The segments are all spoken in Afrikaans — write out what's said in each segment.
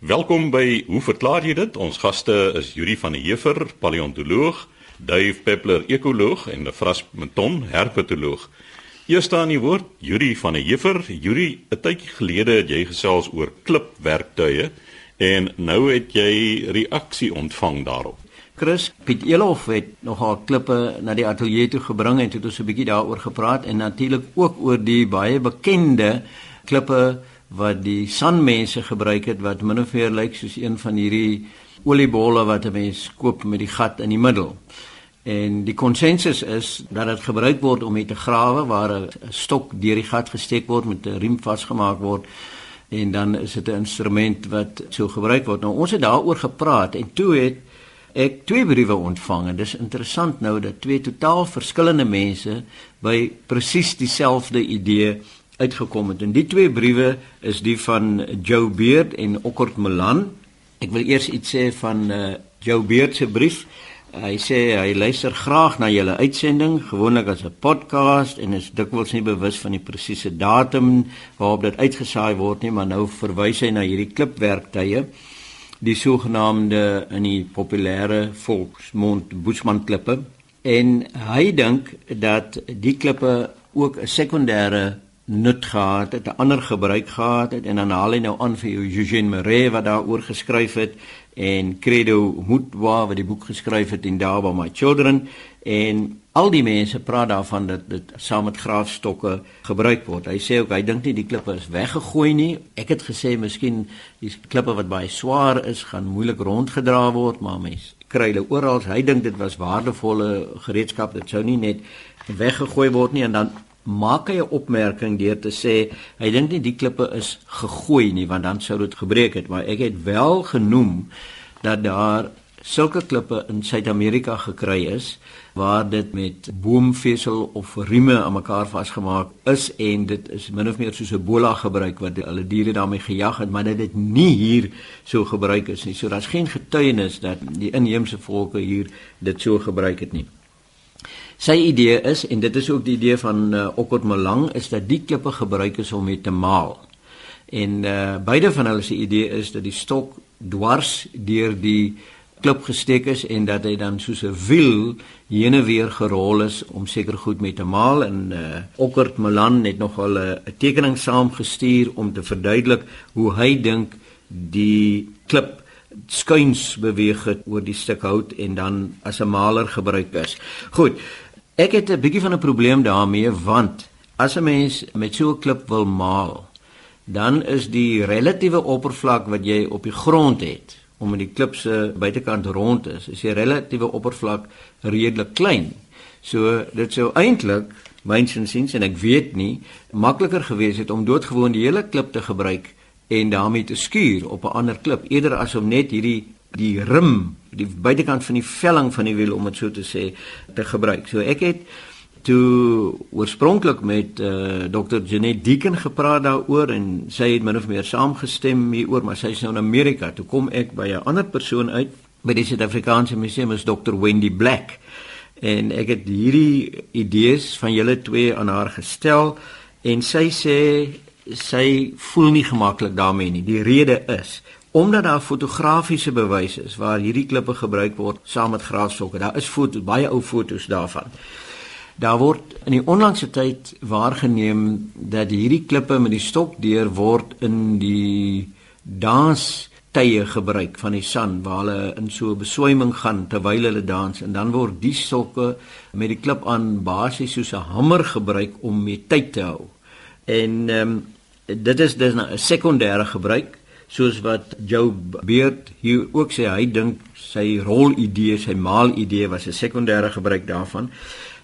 Welkom by Hoe verklaar jy dit? Ons gaste is Yuri van der Heever, paleontoloog, Dave Peppler, ekoloog en Lefras Menton, herpetoloog. Eerste aan die woord, Yuri van der Heever. Yuri, 'n tydjie gelede het jy gesels oor klipwerktuie en nou het jy reaksie ontvang daarop. Chris Piet Elof het nogal klippe na die ateljee toe gebring en het ons 'n bietjie daaroor gepraat en natuurlik ook oor die baie bekende klippe wat die sanmense gebruik het wat min of meer lyk soos een van hierdie oliebolle wat 'n mens koop met die gat in die middel. En die konsensus is dat dit gebruik word om te grawe waar 'n stok deur die gat gesteek word met 'n riem vasgemaak word en dan is dit 'n instrument wat so gebruik word. Nou ons het daaroor gepraat en toe het ek twee briewe ontvang en dis interessant nou dat twee totaal verskillende mense by presies dieselfde idee uitgekom het. En die twee briewe is die van Joe Beard en Okkort Melan. Ek wil eers iets sê van uh, Joe Beard se brief. Hy sê hy luister graag na julle uitsending, gewoonlik as 'n podcast en is dikwels nie bewus van die presiese datum waarop dit uitgesaai word nie, maar nou verwys hy na hierdie klipwerktye, die sogenaamde in die populêre volksmond Bushman klippe. En hy dink dat die klippe ook 'n sekondêre nut gehad het, 'n ander gebruik gehad het en dan haal hy nou aan vir Eugene Marais wat daaroor geskryf het en Credo Mutwa wat die boek geskryf het in Daba My Children en al die mense praat daarvan dat dit saam met graafstokke gebruik word. Hy sê ook hy dink nie die klippe is weggegooi nie. Ek het gesê miskien die klippe wat baie swaar is gaan moeilik rondgedra word, maar mense kry hulle oral. Hy dink dit was waardevolle gereedskap. Dit sou nie net weggegooi word nie en dan maak hy 'n opmerking deur te sê hy dink nie die klippe is gegooi nie want dan sou dit gebreek het. Maar ek het wel genoem dat daar sulke klippe in Suid-Amerika gekry is waar dit met boomvesel of rieme aan mekaar vasgemaak is en dit is min of meer soos 'n bola gebruik wat hulle diere daarmee gejag het maar dit het nie hier so gebruik is nie. So daar's geen getuienis dat die inheemse volke hier dit so gebruik het nie Sy idee is en dit is ook die idee van uh, Okkot Malang is dat die klippe gebruik is om mee te maal. En uh, beide van hulle se idee is dat die stok dwars deur die klip gesteek is en dat hy dan soos 'n wiel heen en weer gerol is om seker goed mee te maal en uh, Okkot Malang het nogal 'n tekening saamgestuur om te verduidelik hoe hy dink die klip skuins beweeg het oor die stuk hout en dan as 'n maler gebruik is. Goed. Ek het 'n bietjie van 'n probleem daarmee want as 'n mens met so 'n klip wil maal, dan is die relatiewe oppervlak wat jy op die grond het om in die klip se buitekant rond is, is die relatiewe oppervlak redelik klein. So dit sou eintlik myns insiens en ek weet nie makliker gewees het om doodgewoon die hele klip te gebruik en daarmee te skuur op 'n ander klip eerder as om net hierdie die rim, die buitekant van die velling van die wiel om dit so te sê te gebruik. So ek het toe oorspronklik met uh, eh, Dr. Janet Deacon gepraat daaroor en sy het min of meer saamgestem hieroor, maar sy is nou in Amerika. Toe kom ek by 'n ander persoon uit by die Suid-Afrikaanse Museum is Dr. Wendy Black. En ek het hierdie idees van julle twee aan haar gestel en sy sê sy voel nie gemaklik daarmee nie. Die rede is omdat daar fotografiese bewys is waar hierdie klippe gebruik word saam met graafsokke. Daar is foto baie ou fotos daarvan. Daar word in die onlangse tyd waargeneem dat hierdie klippe met die stok deur word in die dans tye gebruik van die san waar hulle in so 'n beswyming gaan terwyl hulle dans en dan word die sokke met die klip aan basies soos 'n hamer gebruik om mee tyd te hou. En ehm um, dit is dus 'n sekondêre gebruik soos wat Joe Beard hier ook sê hy dink sy rol idee, sy maal idee was 'n sekondêre gebruik daarvan.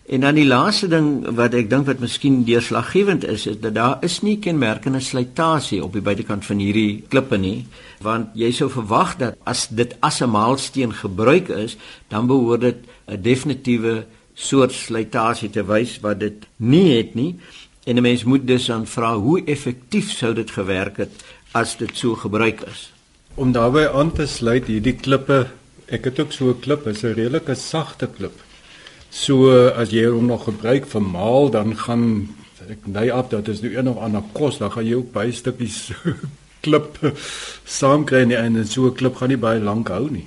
En dan die laaste ding wat ek dink wat miskien deurslaggewend is, is dat daar is nie kenmerkende slytasie op die buitekant van hierdie klippe nie, want jy sou verwag dat as dit as 'n maalsteen gebruik is, dan behoort dit 'n definitiewe soort slytasie te wys wat dit nie het nie. En 'n mens moet dus dan vra hoe effektief sou dit gewerk het as dit so gebruik is. Om daarbey aan te sluit, hierdie klippe, ek het ook so 'n klip, is 'n redelike sagte klip. So as jy hom nog gebruik vir maal, dan gaan ek nei af dat is nou een of ander kos, dan gaan jy ook baie stukkies klip saamkry nie en so 'n klip gaan nie baie lank hou nie.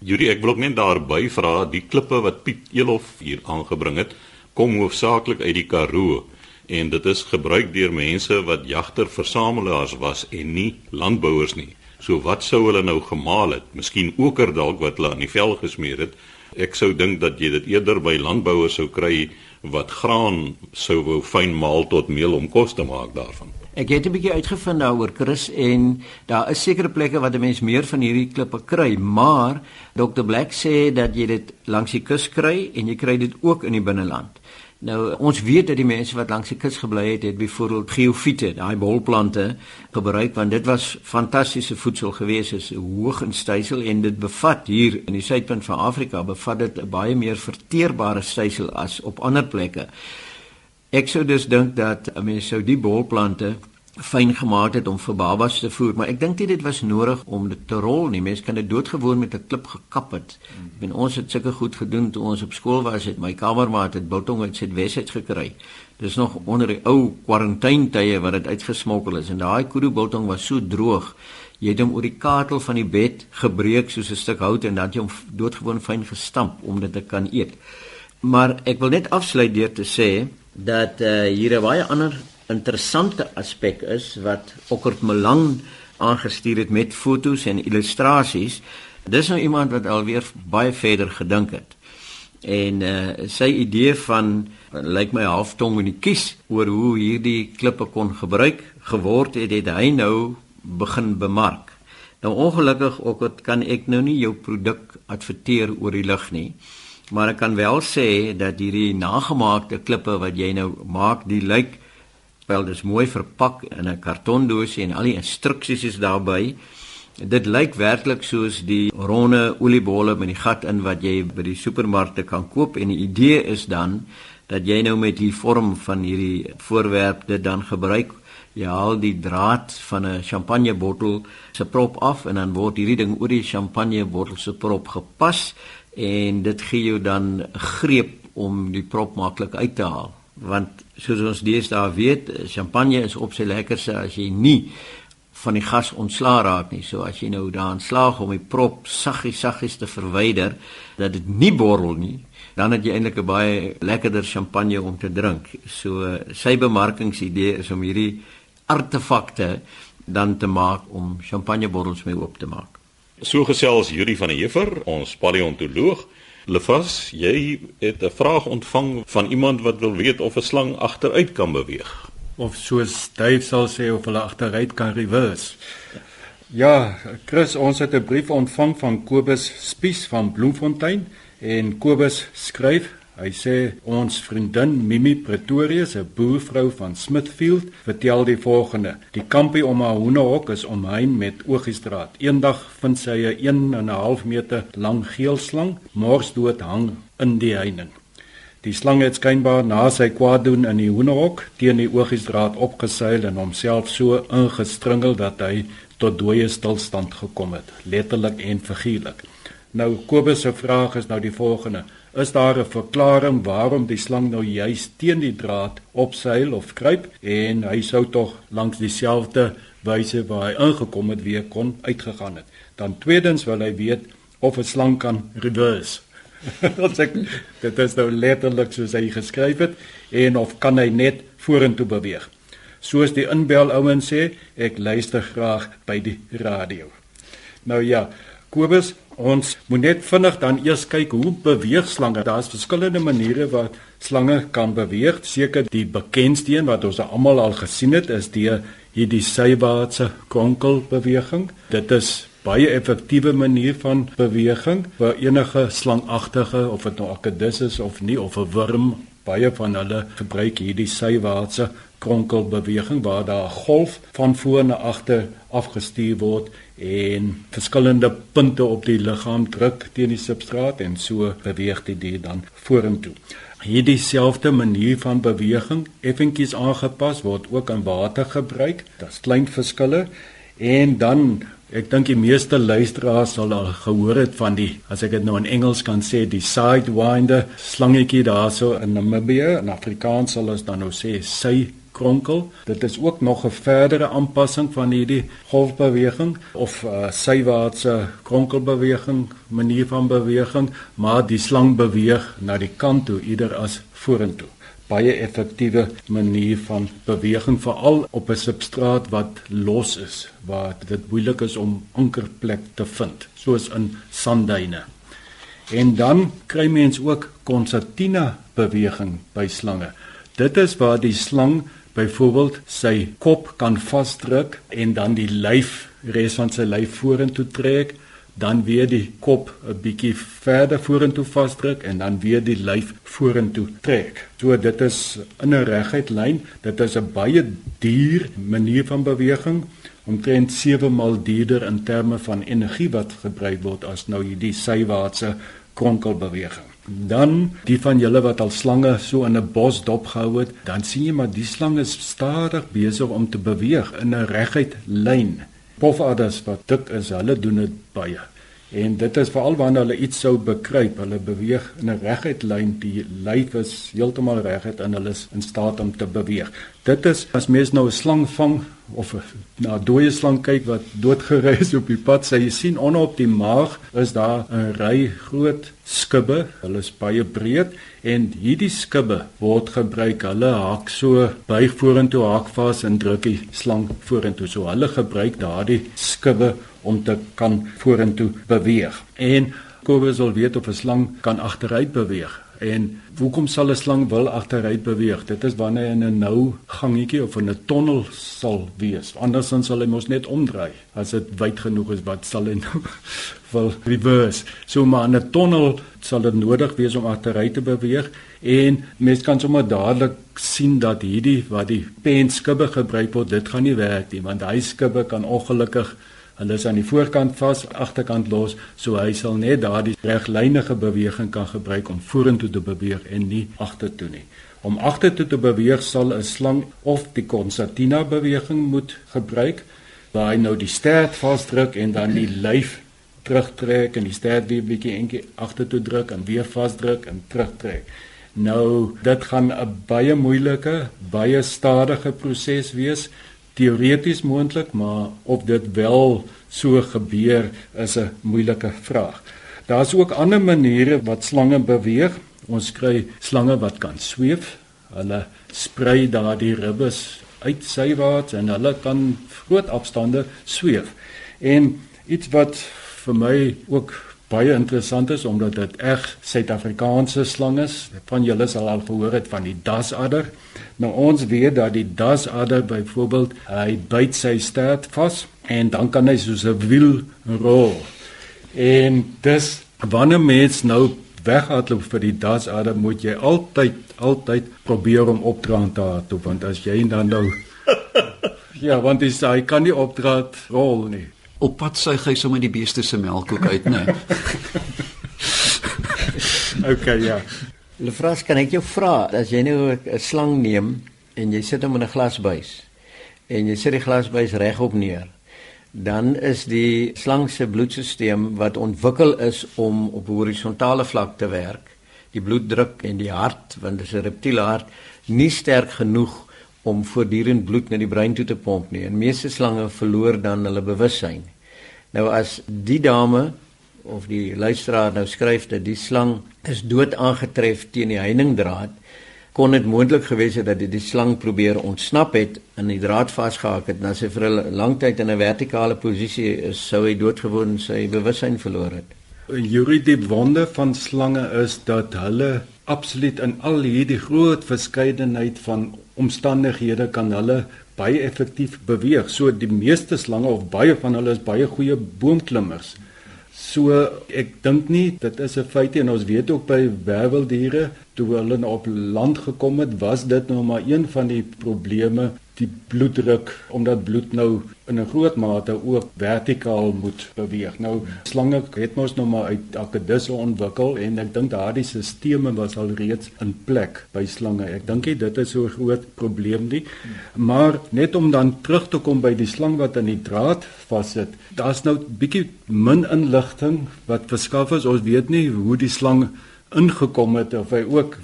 Yuri, ek wil ook net daarby vra, die klippe wat Piet Elof hier aangebring het, kom hoofsaaklik uit die Karoo en dit is gebruik deur mense wat jagter-versamelaars was en nie landbouers nie. So wat sou hulle nou gemaal het? Miskien oker dalk wat hulle aan die vel gesmeer het. Ek sou dink dat jy dit eerder by landbouers sou kry wat graan sou wou fyn maal tot meel om kos te maak daarvan. Ek het 'n bietjie uitgevind daaroor Chris en daar is sekere plekke waar 'n mens meer van hierdie klippe kry, maar Dr Black sê dat jy dit langs die kus kry en jy kry dit ook in die binneland. Nou ons weet dat die mense wat langs die kus gebly het, het byvoorbeeld geofiete, daai bolplante gebruik want dit was fantastiese voedsel gewees is hoog in stysel en dit bevat hier in die suidpunt van Afrika bevat dit 'n baie meer verteerbare stysel as op ander plekke. Ek sou dus dink dat 'n mens sou die bolplante fyn gemaak het om vir babas te voer, maar ek dink dit was nodig om dit te rol nie. Mense kan dit doodgewoon met 'n klip gekap het. Ek bedoel ons het sulke goed gedoen toe ons op skool was, het my kamermaat het biltong uit Suidwes uit gekry. Dis nog onder die ou kwarantyntye wat dit uitgesmokkel is en daai kudu biltong was so droog. Jy het hom oor die katel van die bed gebreek soos 'n stuk hout en dan jy hom doodgewoon fyn gestamp om dit te kan eet. Maar ek wil net afsluit deur te sê dat uh, hier 'n baie ander interessante aspek is wat Okkert Melang aangestuur het met fotos en illustrasies. Dis nou iemand wat alweer baie verder gedink het. En uh sy idee van lyk my halftong in die kies oor hoe hierdie klippe kon gebruik geword het, het hy nou begin bemark. Nou ongelukkig ook wat kan ek nou nie jou produk adverteer oor die lug nie. Maar ek kan wel sê dat hierdie nagemaakte klippe wat jy nou maak, die lyk wel dis mooi verpak in 'n kartondoosie en al die instruksies is daarby. Dit lyk werklik soos die ronde oliebolle met die gat in wat jy by die supermarkte kan koop en die idee is dan dat jy nou met die vorm van hierdie voorwerp dit dan gebruik. Jy haal die draad van 'n champagnebottel se prop af en dan word hierdie ding oor die champagnebottel se prop gepas en dit gee jou dan 'n greep om die prop maklik uit te haal want soos ons deesdae weet, champagne is op sy lekkerste as jy nie van die gas ontslaa raak nie. So as jy nou daaraan slaag om die prop saggies saggies te verwyder dat dit nie borrel nie, dan het jy eintlik 'n baie lekkerder champagne om te drink. So sy bemarkingsidee is om hierdie artefakte dan te maak om champagnebottels mee oop te maak. So gesels Juri van der Heever, ons paleontoloog Lefas, jy het 'n vraag ontvang van iemand wat wil weet of 'n slang agteruit kan beweeg. Of soos Dave sal sê of hulle agteruit kan reverse. Ja, Chris, ons het 'n brief ontvang van Kobus Spies van Bloemfontein en Kobus skryf Hy sê ons vriendin Mimi Pretorius, 'n boervrou van Smithfield, vertel die volgende: Die kampie om haar hoenderhok is omheind met oogiestraat. Eendag vind sy 'n 1 en 'n half meter lang geelslang morsdood hang in die heining. Die slang het skynbaar na sy kwaad doen in die hoenderhok teen die oogiestraat opgeseil en homself so ingestringel dat hy tot dooie stilstand gekom het, letterlik en figuurlik. Nou Kobus se vraag is nou die volgende: is daar 'n verklaring waarom die slang nou juis teen die draad opseil of kruip en hy sou tog langs dieselfde wyse waar hy ingekom het weer kon uitgegaan het. Dan tweedens wil hy weet of 'n slang kan reverse. Dit sê dit is nou letterlik soos hy geskryf het en of kan hy net vorentoe beweeg. Soos die inbel ouens sê, ek luister graag by die radio. Nou ja, Kobus, ons moet net vinnig dan eers kyk hoe beweeg slange. Daar's verskillende maniere wat slange kan beweeg. Seker die bekendste een wat ons almal al gesien het, is die hierdie sywaartse kronkelbeweging. Dit is baie effektiewe manier van beweging vir enige slangagtige of dit nou akedus is of nie of 'n wurm. Baie van hulle gebruik hierdie sywaartse kronkelbeweging waar daar 'n golf van voor na agter afgestuur word en verskillende punte op die liggaam druk teen die substraat en so beweeg die dier dan vorentoe. Hierdie selfde manier van beweging, effentjies aangepas word ook in water gebruik. Daar's klein verskille en dan Ek dink die meeste luisteraars sal al gehoor het van die as ek dit nou in Engels kan sê die sidewinder slangetjie daarso in Namibië in Afrikaans sal ons dan nou sê sy kronkel. Dit is ook nog 'n verdere aanpassing van hierdie golfbeweging of uh, sywaartse kronkelbeweging, manier van beweging, maar die slang beweeg na die kant toe, eerder as vorentoe baie effektiewe manier van beweging veral op 'n substraat wat los is waar dit moeilik is om ankerplek te vind soos in sandduine. En dan kry mens ook konsertina beweging by slange. Dit is waar die slang byvoorbeeld sy kop kan vasdruk en dan die lyf res van sy lyf vorentoe trek dan weer die kop 'n bietjie verder vorentoe vasdruk en dan weer die lyf vorentoe trek. So dit is in 'n reguit lyn. Dit is 'n baie duur manier van beweging, omtrent 7 maal duurder in terme van energie wat gebruik word as nou hierdie sywaartse kronkelbeweging. Dan die van julle wat al slange so in 'n bos dopgehou het, dan sien jy maar die slang is stadig besig om te beweeg in 'n reguit lyn pofadders wat dik is, hulle doen dit baie. En dit is veral wanneer hulle iets sou bekruip, hulle beweeg in 'n reguit lyn, die lyf is heeltemal reguit en hulle is in staat om te beweeg. Dit is as mens nou 'n slang vang of na 'n dooie slang kyk wat doodgery is op die pad, sê jy sien onder op die maag is daar 'n ry groot skubbe. Hulle is baie breed en hierdie skubbe word gebruik. Hulle hak so buig vorentoe, hak vas en druk die slang vorentoe. So hulle gebruik daardie skubbe om te kan vorentoe beweeg. En Kobus wil weet of 'n slang kan agteruit beweeg. En hoekom sal 'n slang wil agteruit beweeg? Dit is wanneer hy in 'n nou gangetjie of in 'n tonnel sal wees. Andersins sal hy mos net omdraai. As dit wyd genoeg is, wat sal hy nou wil reverse? So maar in 'n tonnel sal dit nodig wees om agteruit te beweeg en mens kan sommer dadelik sien dat hierdie wat die penskubbe gebruik word, dit gaan nie werk nie, want hy skubbe kan ongelukkig Hulle is aan die voorkant vas, agterkant los, so hy sal net daardie reglynige beweging kan gebruik om vorentoe te beweeg en nie agtertoe nie. Om agtertoe te beweeg sal 'n slang of die concertina beweging moet gebruik waar hy nou die stert vasdruk en dan die lyf terugtrek en die stert weer bietjie enkie agtertoe druk en weer vasdruk en terugtrek. Nou, dit gaan 'n baie moeilike, baie stadige proses wees teoreties moontlik, maar of dit wel so gebeur is 'n moeilike vraag. Daar's ook ander maniere wat slange beweeg. Ons kry slange wat kan sweef. Hulle sprei daardie ribbes uit sywaarts en hulle kan groot afstande sweef. En iets wat vir my ook baie interessant is omdat dit reg Suid-Afrikaanse slang is. Van julle sal al gehoor het van die dasadder. Nou ons weet dat die dasadder byvoorbeeld hy byt sy stert vas en dan kan hy soos 'n wiel rol. En dis wanneer mens nou weghardloop vir die dasadder moet jy altyd altyd probeer om opdraand te hardloop want as jy dan nou Ja, want dis hy kan nie opdraand rol nie. Op pad suig hy sommer die beeste se melk ook uit, né? okay, ja. Lefras, kan ek jou vra as jy nou 'n slang neem en jy sit hom in 'n glasbuis en jy sit die glasbuis regop neer, dan is die slang se bloedstelsel wat ontwikkel is om op horisontale vlak te werk, die bloeddruk en die hart, want dit is 'n reptiele hart, nie sterk genoeg om voortdurend bloed na die brein toe te pomp nie. En meeste slange verloor dan hulle bewussyn. Nou as die dame of die luisteraar nou skryf dat die slang is dood aangetref teen die heiningdraad, kon dit moontlik gewees het dat dit die slang probeer ontsnap het en die draad vasgehak het en as hy vir 'n lang tyd in 'n vertikale posisie is, sou hy doodgewoon sy bewussyn verloor het. Juridie wonde van slange is dat hulle absoluut in al hierdie groot verskeidenheid van omstandighede kan hulle baie effektief beweeg. So die meeste slange of baie van hulle is baie goeie boomklimmers. So ek dink nie dit is 'n feit en ons weet ook by werweldiere toe hulle op land gekom het, was dit nou maar een van die probleme die bloeddruk omdat bloed nou in 'n groot mate ook vertikaal moet beweeg. Nou slange het mos nou maar uit akedisse ontwikkel en ek dink daardie stelsels was al reeds in plek by slange. Ek dink dit is so 'n groot probleem nie. Maar net om dan terug te kom by die slang wat aan die draad vassit. Daar's nou bietjie min inligting wat verskaf is. Ons weet nie hoe die slang ingekom het of hy ook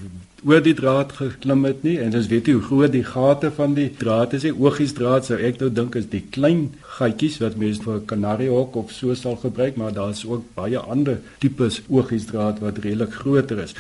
oor die draad geklim het nie en ons weet nie hoe groot die gate van die draad is. Oogiesdraad sou ek nou dink is die klein gaatjies wat mense vir 'n kanariehok of so sal gebruik, maar daar is ook baie ander tipes oogiesdraad wat redelik groter is.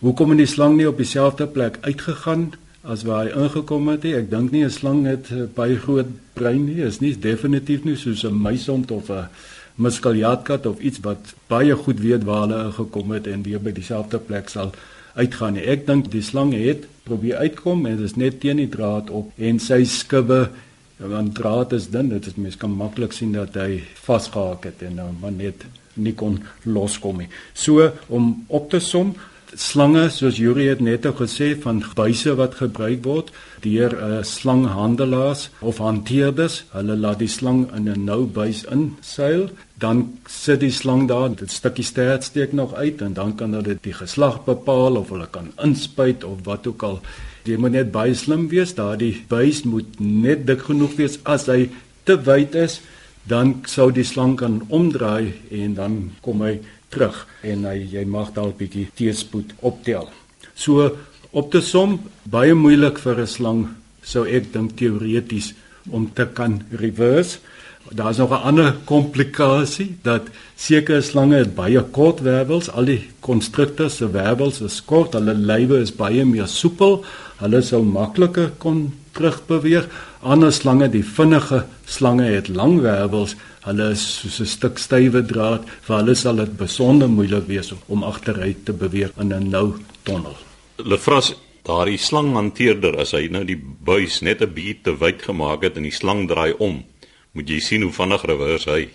Hoekom het die slang nie op dieselfde plek uitgegaan as waar hy ingekom het nie? Ek dink nie 'n slang het baie groot brein nie. Is nie definitief nie soos 'n muisond of 'n muskaljaatkat of iets wat baie goed weet waar hulle gekom het en weer by dieselfde plek sal uitgaan nie. Ek dink die slang het probeer uitkom en dit is net teen die draad op en sy skubbe want draad is dun, dit is mens kan maklik sien dat hy vasgehak het en nou maar net nie kon loskom nie. So om op te som slange soos Yuri het net gesê van buise wat gebruik word deur uh, slanghandelaars of hanteerders. Hulle laat die slang in 'n nou buis inseil, dan sit die slang daar, dit stukkie stert steek nog uit en dan kan hulle die geslag bepaal of hulle kan inspuit of wat ook al. Jy moet net baie slim wees, daardie buis moet net dik genoeg wees as hy te wyd is, dan sou die slang kan omdraai en dan kom hy terug en hy jy mag dalk bietjie teespoed optel. So op te som baie moeilik vir 'n slang sou ek dink teoreties om te kan reverse. Daar's nog 'n ander komplikasie dat sekere slange het baie kort wervels, al die konstruktors se wervels is kort, hulle lywe is baie meer soepel, hulle sou makliker kon terugbeweeg. Ander slange, die vinnige slange het lang wervels, hulle is soos 'n stuk stywe draad, vir hulle sal dit besonder moeilik wees om agteruit te beweeg in 'n nou tonnel. Lefras daardie slanghanteerder as hy nou die buis net 'n bietjie te wyd gemaak het en die slang draai om, moet jy sien hoe vinnig reverse hy.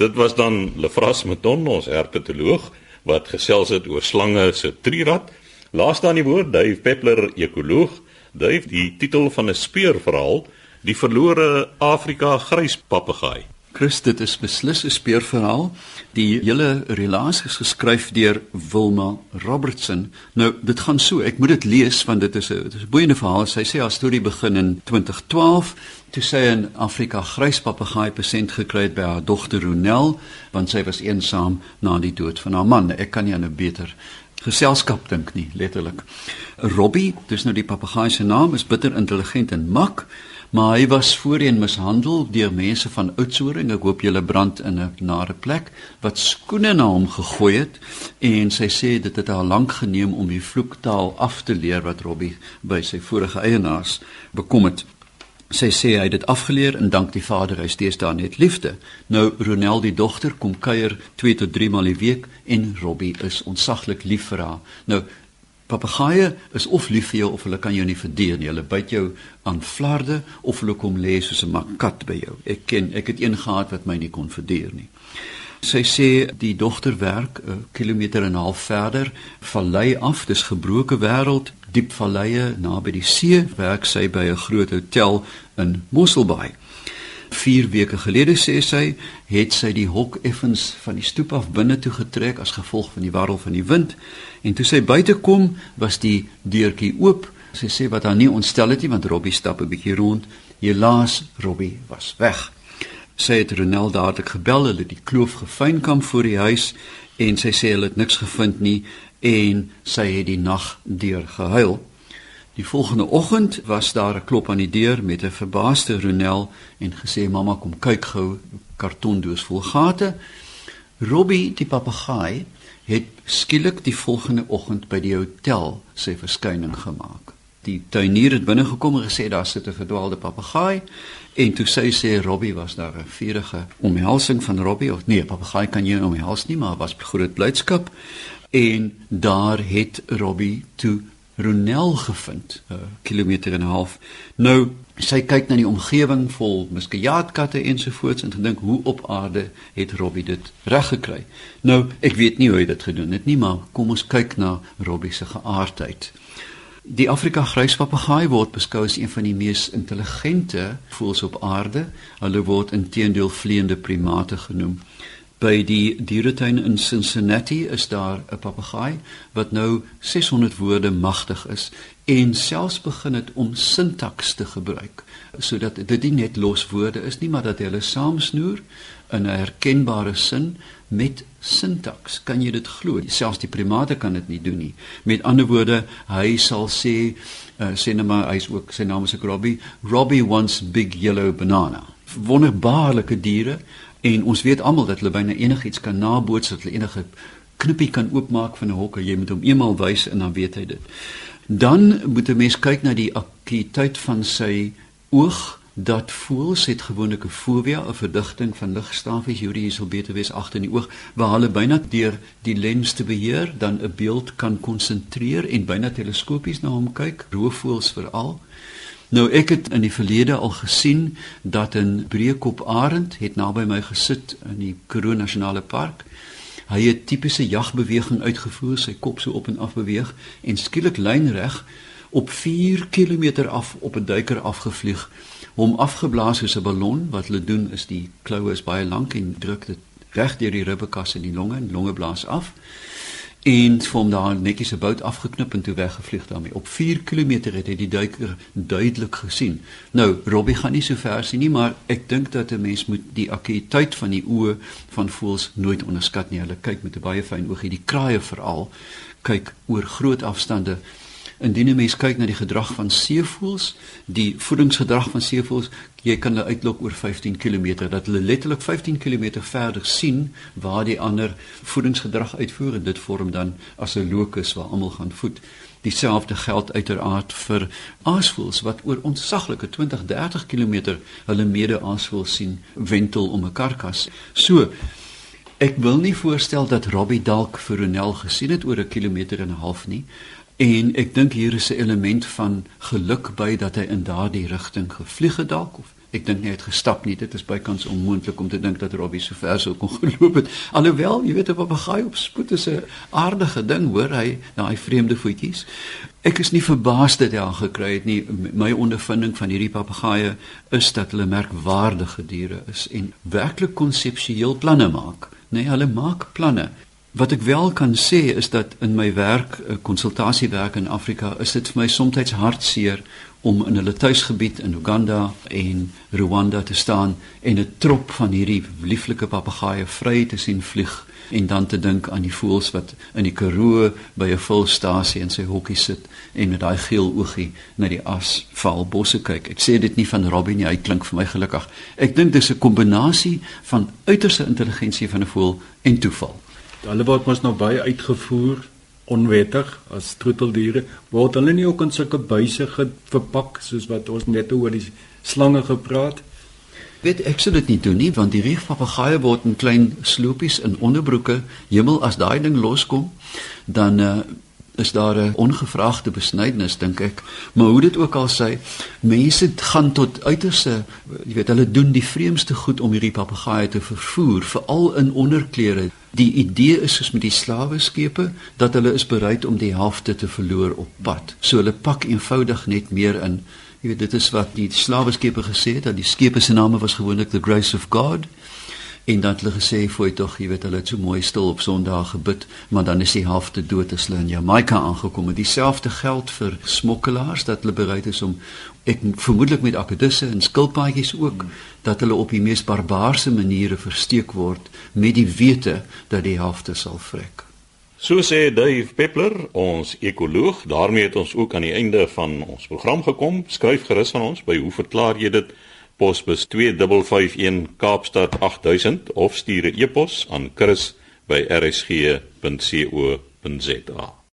Dit was dan Lefras Meton ons herpetoloog wat gesels het oor slange se trirad. Laaste aan die woord Dave Peppler ekoloog. Dave die titel van 'n speurverhaal Die verlore Afrika gryspapegaai. Chris, dit is beslis 'n speurverhaal. Die hele relaas is geskryf deur Wilma Robertson. Nou, dit gaan so, ek moet dit lees want dit is 'n dit is 'n boeiende verhaal. Sy sê haar storie begin in 2012 toe sy in Afrika gryspapegaai persent gekry het by haar dogter Ronel, want sy was eensaam na die dood van haar man. Ek kan nie aan 'n beter geselskap dink nie, letterlik. Robbie, dis nou die papegaai se naam, is bitter intelligent en mak maar hy was voorheen mishandel deur mense van Oudtshoorn. Ek hoop julle brand in 'n nare plek wat skoene na hom gegooi het en sy sê dit het haar lank geneem om die vloektaal af te leer wat Robbie by sy vorige eienaars bekom het. Sy sê hy het dit afgeleer en dank die Vader hy steeds daar net liefde. Nou Ronel die dogter kom kuier 2 tot 3 maal die week en Robbie is ontsaglik lief vir haar. Nou Papegaaie is of lief vir jou of hulle kan jou nie verdeel nie. Hulle byt jou aan flarde of hulle kom lê soos 'n makat by jou. Ek ken, ek het een gehad wat my nie kon verdeel nie. Sy sê die dogter werk 'n kilometer en 'n half verder, vallei af, dis gebroke wêreld, diep valleie naby die see, werk sy by 'n groot hotel in Mosselbaai. 4 weke gelede sê sy, het sy die hok effens van die stoep af binne toe getrek as gevolg van die warrel van die wind En toe sy buite kom, was die deurtjie oop. Sy sê wat haar nie ontstel het nie want Robbie stap 'n bietjie rond. Helaas, Robbie was weg. Sy het Ronel dadelik gebel, hulle die kloof gefynkamp voor die huis en sy sê hulle het niks gevind nie en sy het die nag deur gehuil. Die volgende oggend was daar 'n klop aan die deur met 'n verbaasde Ronel en gesê mamma kom kyk gou kartondoos vol gate. Robbie die papegaai het skielik die volgende oggend by die hotel sy verskyning gemaak. Die tuinier het binne gekom en gesê daar sit 'n verdwaalde papegaai en toe sy sê Robbie was daar 'n vurige omhelsing van Robbie of nee, papegaai kan jy omhels nie, maar was groot blydskap en daar het Robbie toe Ronel gevind, 'n kilometer en 'n half. Nou sy kyk na die omgewing vol muskiaatkatte ensovoorts en gedink hoe op aarde het Robbie dit reg gekry. Nou, ek weet nie hoe hy dit gedoen het nie, maar kom ons kyk na Robbie se geaardheid. Die Afrika gryspapegaai word beskou as een van die mees intelligente voëls op aarde. Hulle word intedeel vleiende primate genoem. By die dieretuin in Cincinnati is daar 'n papegaai wat nou 600 woorde magtig is en selfs begin het om sintaks te gebruik sodat dit nie net los woorde is nie maar dat hulle saamsnoer in 'n herkenbare sin met sintaks. Kan jy dit glo? Selfs die primate kan dit nie doen nie. Met ander woorde, hy sal sê uh, sê net maar hy's ook sy naam is ek Robbie. Robbie wants big yellow banana. Wonderbaarlike diere en ons weet almal dat hulle byna enigiets kan naboots dat hulle enige knippie kan oopmaak van 'n hokke. Jy moet hom eenmal wys en dan weet hy dit. Dan moet 'n mens kyk na die akkuïteit van sy oog dat voels het gewoonlik 'n fobia, 'n verdigting van ligstafies, hierdie hier sou beter wees agter in die oog, waar hulle byna deur die lens te beheer dan 'n beeld kan konsentreer en byna teleskopies na hom kyk, roofvoëls veral. Nou ek het in die verlede al gesien dat 'n breekop arend het naby my gesit in die Karoo Nasionale Park. Hy het tipiese jagbeweging uitgevoer, sy kop so op en af beweeg en skielik lynreg op 4 km af op 'n duiker afgevlieg hom afgeblaas soos 'n ballon wat hulle doen is die kloue is baie lank en druk dit reg deur die ribbekas in die longe en longe blaas af en van daar netjies 'n bout afgeknip en toe weggevlieg daarmee. Op 4 km het hy die duiker duidelik gesien. Nou Robbie gaan nie so ver sien nie maar ek dink dat 'n mens moet die akkuïteit van die oë van voëls nooit onderskat nie. Hulle kyk met 'n baie fyn oogie die kraaie veral kyk oor groot afstande Indien 'n mens kyk na die gedrag van seevoëls, die voedingsgedrag van seevoëls, jy kan hulle uitlok oor 15 km dat hulle letterlik 15 km verder sien waar die ander voedingsgedrag uitvoer en dit vorm dan as 'n locus waar almal gaan voed. Dieselfde geld uiteraard vir aasvoëls wat oor ontsaglike 20, 30 km hulle mede-aasvoëls sien wentel om 'n karkas. So Ek wil nie voorstel dat Robbie dalk vir Ronel gesien het oor 'n kilometer en 'n half nie. En ek dink hier is 'n element van geluk by dat hy in daardie rigting gevlieg het dalk of ek dink hy het gestap nie. Dit is bykans onmoontlik om te dink dat Robbie so ver sou kon geloop het. Alhoewel, jy weet 'n papegaai op spoed is 'n aardige ding, hoor hy, daai vreemde voetjies. Ek is nie verbaas dat hy al gekry het nie. My ondervinding van hierdie papegaaie is dat hulle merkwaardige diere is en werklik konseptueel planne maak. Nee, hulle maak planne. Wat ek wel kan sê is dat in my werk, eh, konsultasiewerk in Afrika, is dit vir my soms hartseer om in hulle tuisgebied in Uganda en Rwanda te staan en 'n trop van hierdie lieflike papegaaie vry te sien vlieg en dan te dink aan die voëls wat in die Karoo by 'n volstasie in sy hokkie sit en met daai geel oogie na die asval bosse kyk. Ek sê dit nie van Robbie nie, hy klink vir my gelukkig. Ek dink dis 'n kombinasie van uiterste intelligensie van 'n voël en toeval. Hulle word mos nou baie uitgevoer onwettig as troeteldiere. Word hulle nie ook in sulke buise verpak soos wat ons net oor die slange gepraat? Weet ek sou dit nie doen nie want die riefpapegaaie word in klein sloopies in onderbroeke. Hemel as daai ding loskom, dan uh, is daar 'n ongevraagde besnydenis dink ek. Maar hoe dit ook al sê, mense gaan tot uiterste, jy weet, hulle doen die vreemdste goed om hierdie papegaaie te vervoer, veral in onderklere. Die idee is soos met die slawe skepe dat hulle is bereid om die helfte te verloor op pad. So hulle pak eenvoudig net meer in. Jy weet, dit is wat die slawe skepe gesê het, dat die skepe se name was gewoonlik the grace of God en dan het hulle gesê fooi tog jy weet hulle het so mooi stil op Sondag gebid maar dan is die helfte dood as hulle in Jamaica aangekom en dieselfde geld vir smokkelaars dat hulle bereid is om ek vermoedelik met akkedisse en skilpaadjies ook dat hulle op die mees barbaarse maniere versteek word met die wete dat die helfte sal vrek So sê Dave Peppler, ons ekoloog, daarmee het ons ook aan die einde van ons program gekom. Skryf gerus aan ons by hoe verklaar jy dit? Posbus 2551 Kaapstad 8000 of stuur 'n e-pos aan chris@rsg.co.za